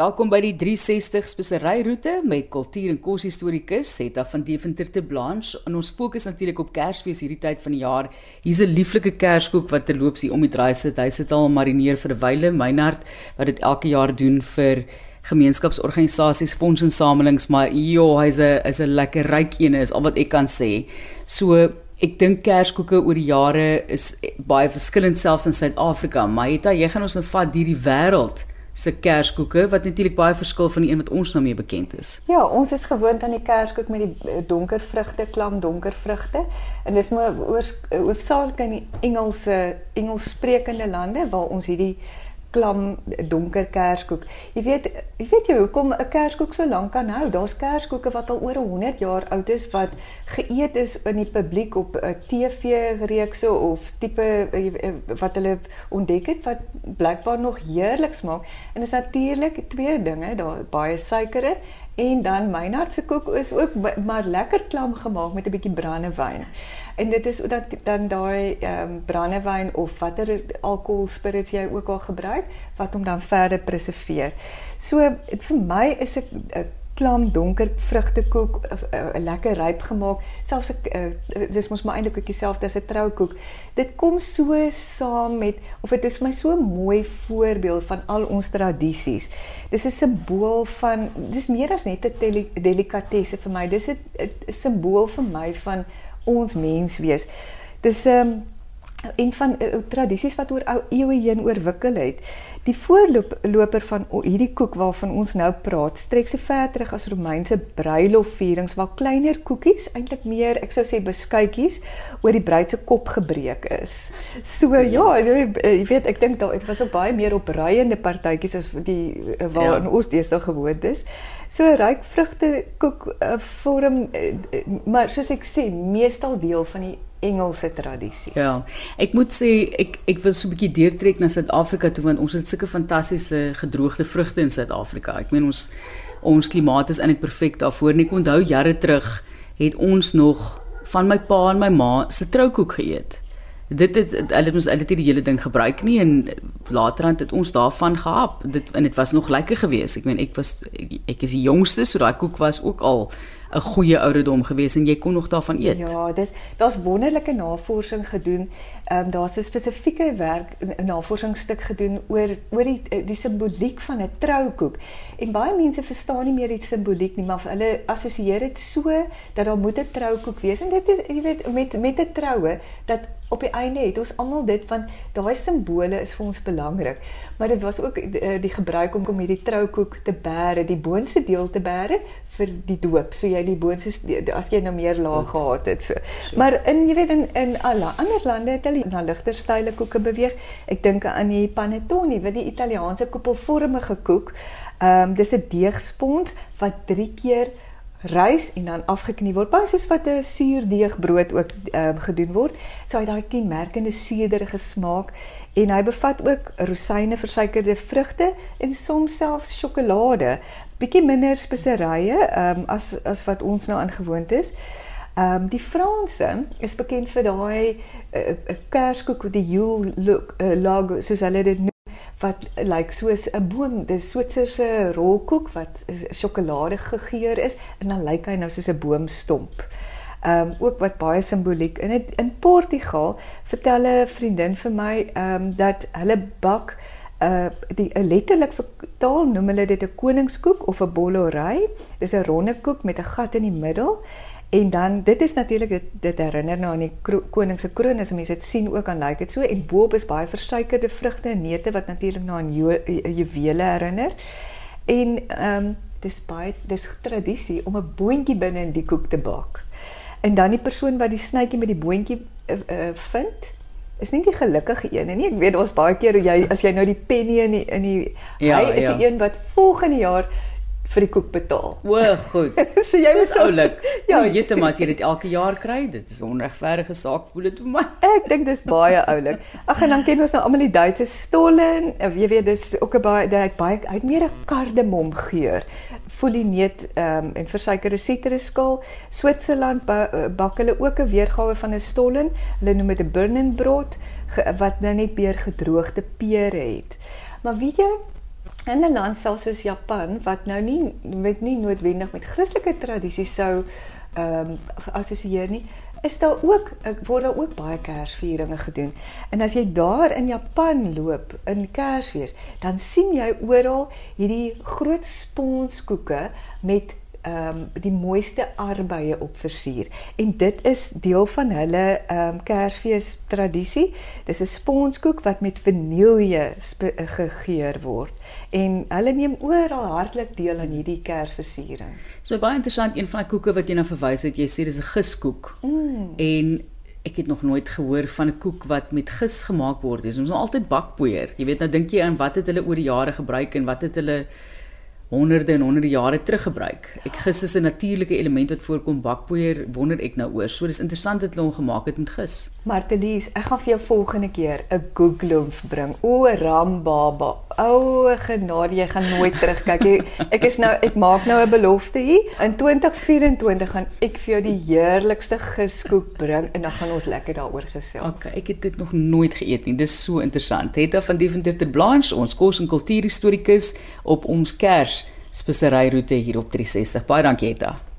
Welkom by die 360 speseryroete met kultuur en koshistorikus Setta van Deventer te Blanche. En ons fokus natuurlik op Kersfees hierdie tyd van die jaar. Hier's 'n lieflike kerskoek wat terloops hier om die draai sit. Hy sit al marineer vir 'n wyle, Meinhard, wat dit elke jaar doen vir gemeenskapsorganisasies, fondsinsamelings, maar jo, hy's 'n is 'n lekker ryk een is al wat ek kan sê. So Ek dink kerskoeke oor die jare is baie verskillend selfs in Suid-Afrika, maar het jy gaan ons nou vat hierdie wêreld se kerskoeke wat natuurlik baie verskil van die een wat ons nou mee bekend is. Ja, ons is gewoond aan die kerskoek met die eh, donker vrugte, klam donker vrugte. En dis maar hoofsaaklik in die Engelse Engelssprekende lande waar ons hierdie klam donker kerskoek. Jy weet, jy weet jy hoekom 'n kerskoek so lank kan hou? Daar's kerskoeke wat al oor 100 jaar oud is wat geëet is in die publiek op 'n TV-reekse of tipe eh, wat hulle ontdek het wat blykbaar nog heerlik smaak. En dis natuurlik twee dinge, daar baie suiker in en dan Meinhard se koek is ook maar lekker klam gemaak met 'n bietjie brandewyn. En dit is dat dan daai ehm um, brandewyn of watter alkohol spirits jy ook al gebruik wat hom dan verder preserveer. So vir my is 'n klam donker vrugtekoek 'n lekker ryp gemaak. Selfs uh, dis mos maar eintlik ook dieselfde as 'n troukoek. Dit kom so saam met of dit is my so mooi voorbeeld van al ons tradisies dis 'n simbool van dis meer as net 'n delikatesse vir my. Dis 'n simbool vir my van ons menswees. Dis 'n um, ehm, en van uh, tradisies wat oor eeue heen oorwikkel het. Die voorloper van hierdie koek waarvan ons nou praat, strek se ver terug as Romeinse bruilofvierings waar kleiner koekies, eintlik meer, ek sou sê beskuitjies, oor die bruid se kop gebreek is. So ja, ja jy weet, ek dink daar het was ook baie meer opruiende partytjies as die eh, waar ja. in Oos-Deesdae gewoond is. So ryk vrugte koek uh, vorm uh, maar soos ek sê, meestal deel van die Engelse tradisies. Ja. Ek moet sê ek ek wil so 'n bietjie deurtrek na Suid-Afrika toe want ons het sulke fantastiese gedroogde vrugte in Suid-Afrika. Ek meen ons ons klimaat is eintlik perfek daarvoor. Ek onthou jare terug het ons nog van my pa en my ma se troukoek geëet. Dit het hulle ons hulle het die hele ding gebruik nie en laterand het ons daarvan gehap. Dit en dit was nog lekker geweest. Ek meen ek was ek is die jongste so daai koek was ook al 'n goeie ouderdom gewees en jy kon nog daarvan eet. Ja, dis daar's wonderlike navorsing gedoen. Ehm um, daar's 'n spesifieke werk 'n navorsingsstuk gedoen oor oor die die simboliek van 'n troukoek. En baie mense verstaan nie meer die simboliek nie, maar hulle assosieer dit so dat daar moet 'n troukoek wees. En dit is jy weet met met 'n troue dat op die einde het ons almal dit van daai simbole is vir ons belangrik. Maar dit was ook die, eh, die gebruik om om hierdie troukoek te bære, die boonste deel te bære vir die doop. So jy die boonste as jy nou meer laag gehad het so. Maar in jy weet in in alle ander lande het hulle na ligter style koeke beweeg. Ek dink aan die panettone, wat die Italiaanse koepelvormige koek. Ehm um, dis 'n deegspons wat 3 keer rys en dan afgeknie word. Baie soos wat 'n suurdeegbrood ook ehm um, gedoen word. So hy daai kenmerkende suiderige smaak en hy bevat ook rosyne, versuikerde vrugte en soms selfs sjokolade. Bietjie minder speserye ehm um, as as wat ons nou aangewoond is. Ehm um, die Franse is bekend vir daai 'n uh, eh, uh, kerskoek met die Yule look uh, logo soos hulle dit noem wat lyk like, soos 'n boom, dis Switserse rolkoek wat sjokolade gegeur is en dan lyk hy nou soos 'n boomstomp. Ehm um, ook wat baie simboliek in het, in Portugal vertel 'n vriendin vir my ehm um, dat hulle bak uh die letterlik vertaal noem hulle dit 'n koningskoek of 'n bollorei. Dis 'n ronde koek met 'n gat in die middel En dan dit is natuurlik dit, dit herinner nou aan die koning se kroon as mense dit sien ook aan lyk like dit so en boop is baie versuikerde vrugte en neute wat natuurlik nou aan juwele herinner. En ehm um, dis baie dis tradisie om 'n boontjie binne in die koek te bak. En dan die persoon wat die snytjie met die boontjie uh, uh, vind is nie die gelukkige een nie. Ek weet daar's baie keer jy as jy nou die penny in die in die ja, hy is ja. die een wat volgende jaar vir die koek betaal. O, goed. so jy is oulik. Ja, weet maar as jy dit elke jaar kry, dit is 'n onregverdige saak voel dit vir my. Ek dink dis baie oulik. Ag en dan ken ons nou almal die Duitse stollen. Jy weet dis ook 'n baie dit baie uit meer 'n kardemom geur. Folineet ehm um, en versuikerde sitrusskal. Switserland eh, bak hulle ook 'n weergawe van 'n stollen. Hulle noem dit 'n Birnenbrot wat nou net meer gedroogde pere het. Maar weet jy, In 'n land soos Japan wat nou nie met nie noodwendig met Christelike tradisies sou ehm um, assosieer nie, is daar ook word daar ook baie Kersvieringe gedoen. En as jy daar in Japan loop in Kersfees, dan sien jy oral hierdie groot sponskoeke met ehm um, die mooiste arbeye op versier. En dit is deel van hulle ehm um, Kersfees tradisie. Dis 'n sponskoek wat met vanille gegeur word. En hulle neem oral hartlik deel aan hierdie Kersversiering. Dit is baie interessant een van die koeke wat jy na verwys het. Jy sê dis 'n giskoek. Mm. En ek het nog nooit gehoor van 'n koek wat met gis gemaak word. Dis ons nou altyd bakpoeier. Jy weet nou dink jy aan wat het hulle oor die jare gebruik en wat het hulle honderde en honderde jare terug gebruik. Ek gis is 'n natuurlike element wat voorkom bakpoeier, wonder ek nou oor. So dis interessant dat hulle hom gemaak het met gis. Martelies, ek gaan vir jou volgende keer 'n googloof bring. O, rambaba. O, genade, jy gaan nooit terugkyk nie. Ek is nou ek maak nou 'n belofte hier. In 2024 gaan ek vir jou die heerlikste giskoek bring en dan gaan ons lekker daaroor gesels. Okay, ek het dit nog nooit geëet nie. Dis so interessant. Hetta van Deventer te Blanche, ons kos en kultuurhistorikus op ons Kers speseryroete hier op 360. Baie dankie Etta.